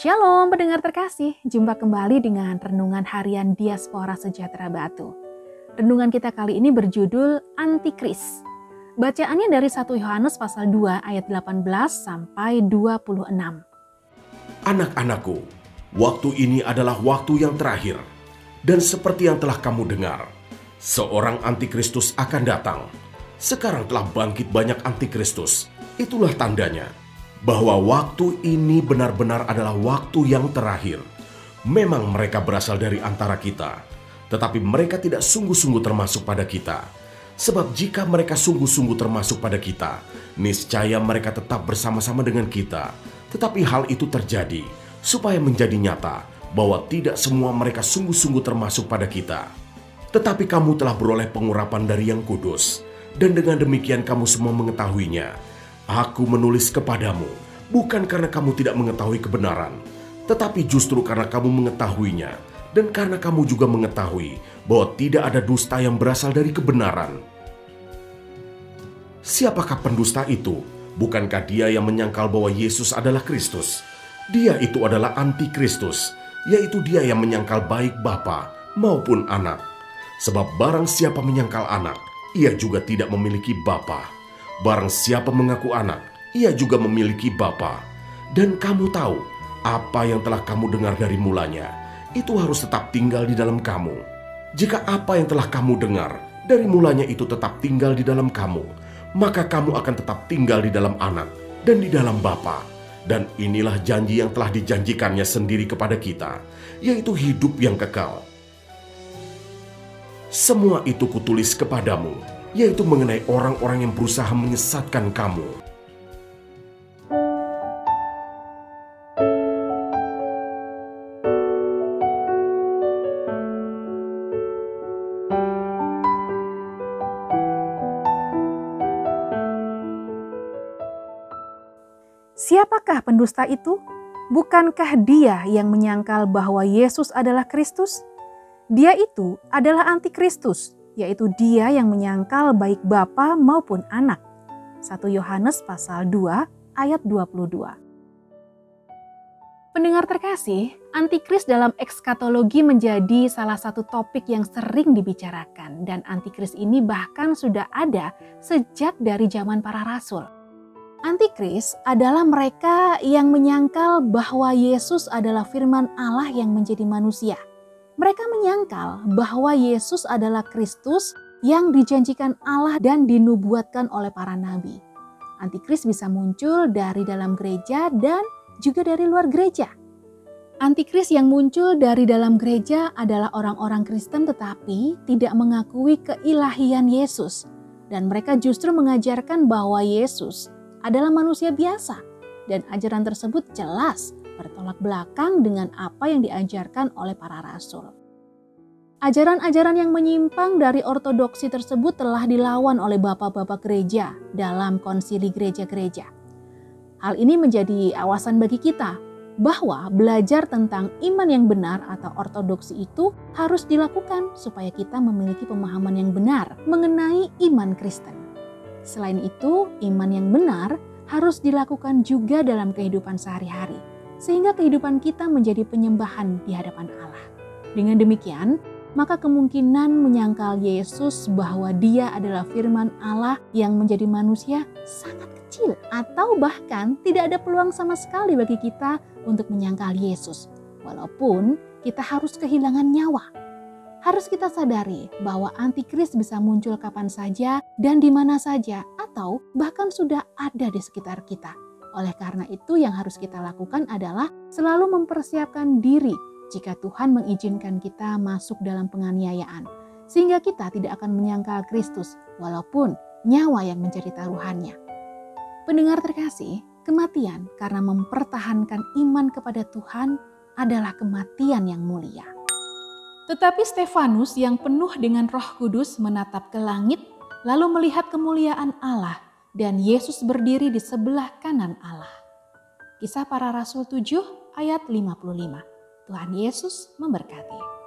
Shalom pendengar terkasih, jumpa kembali dengan Renungan Harian Diaspora Sejahtera Batu. Renungan kita kali ini berjudul Antikris. Bacaannya dari 1 Yohanes pasal 2 ayat 18 sampai 26. Anak-anakku, waktu ini adalah waktu yang terakhir. Dan seperti yang telah kamu dengar, seorang antikristus akan datang. Sekarang telah bangkit banyak antikristus. Itulah tandanya bahwa waktu ini benar-benar adalah waktu yang terakhir. Memang mereka berasal dari antara kita, tetapi mereka tidak sungguh-sungguh termasuk pada kita. Sebab jika mereka sungguh-sungguh termasuk pada kita, niscaya mereka tetap bersama-sama dengan kita. Tetapi hal itu terjadi supaya menjadi nyata bahwa tidak semua mereka sungguh-sungguh termasuk pada kita. Tetapi kamu telah beroleh pengurapan dari Yang Kudus, dan dengan demikian kamu semua mengetahuinya Aku menulis kepadamu bukan karena kamu tidak mengetahui kebenaran, tetapi justru karena kamu mengetahuinya, dan karena kamu juga mengetahui bahwa tidak ada dusta yang berasal dari kebenaran. Siapakah pendusta itu? Bukankah dia yang menyangkal bahwa Yesus adalah Kristus? Dia itu adalah antikristus, yaitu dia yang menyangkal baik Bapa maupun anak. Sebab barang siapa menyangkal anak, ia juga tidak memiliki Bapa. Barang siapa mengaku anak, ia juga memiliki bapa. Dan kamu tahu apa yang telah kamu dengar dari mulanya, itu harus tetap tinggal di dalam kamu. Jika apa yang telah kamu dengar dari mulanya itu tetap tinggal di dalam kamu, maka kamu akan tetap tinggal di dalam anak dan di dalam bapa. Dan inilah janji yang telah dijanjikannya sendiri kepada kita, yaitu hidup yang kekal. Semua itu kutulis kepadamu, yaitu mengenai orang-orang yang berusaha menyesatkan kamu. Siapakah pendusta itu? Bukankah dia yang menyangkal bahwa Yesus adalah Kristus? Dia itu adalah antikristus yaitu dia yang menyangkal baik bapa maupun anak. 1 Yohanes pasal 2 ayat 22. Pendengar terkasih, antikris dalam ekskatologi menjadi salah satu topik yang sering dibicarakan dan antikris ini bahkan sudah ada sejak dari zaman para rasul. Antikris adalah mereka yang menyangkal bahwa Yesus adalah firman Allah yang menjadi manusia mereka menyangkal bahwa Yesus adalah Kristus yang dijanjikan Allah dan dinubuatkan oleh para nabi. Antikris bisa muncul dari dalam gereja dan juga dari luar gereja. Antikris yang muncul dari dalam gereja adalah orang-orang Kristen tetapi tidak mengakui keilahian Yesus. Dan mereka justru mengajarkan bahwa Yesus adalah manusia biasa. Dan ajaran tersebut jelas bertolak belakang dengan apa yang diajarkan oleh para rasul. Ajaran-ajaran yang menyimpang dari ortodoksi tersebut telah dilawan oleh bapak-bapak gereja dalam konsili gereja-gereja. Hal ini menjadi awasan bagi kita bahwa belajar tentang iman yang benar atau ortodoksi itu harus dilakukan supaya kita memiliki pemahaman yang benar mengenai iman Kristen. Selain itu, iman yang benar harus dilakukan juga dalam kehidupan sehari-hari sehingga kehidupan kita menjadi penyembahan di hadapan Allah. Dengan demikian, maka kemungkinan menyangkal Yesus bahwa Dia adalah firman Allah yang menjadi manusia sangat kecil, atau bahkan tidak ada peluang sama sekali bagi kita untuk menyangkal Yesus, walaupun kita harus kehilangan nyawa. Harus kita sadari bahwa antikris bisa muncul kapan saja dan di mana saja, atau bahkan sudah ada di sekitar kita oleh karena itu, yang harus kita lakukan adalah selalu mempersiapkan diri jika Tuhan mengizinkan kita masuk dalam penganiayaan, sehingga kita tidak akan menyangkal Kristus, walaupun nyawa yang menjadi taruhannya. Pendengar terkasih, kematian karena mempertahankan iman kepada Tuhan adalah kematian yang mulia. Tetapi Stefanus yang penuh dengan Roh Kudus menatap ke langit, lalu melihat kemuliaan Allah dan Yesus berdiri di sebelah kanan Allah. Kisah para Rasul 7 ayat 55. Tuhan Yesus memberkati.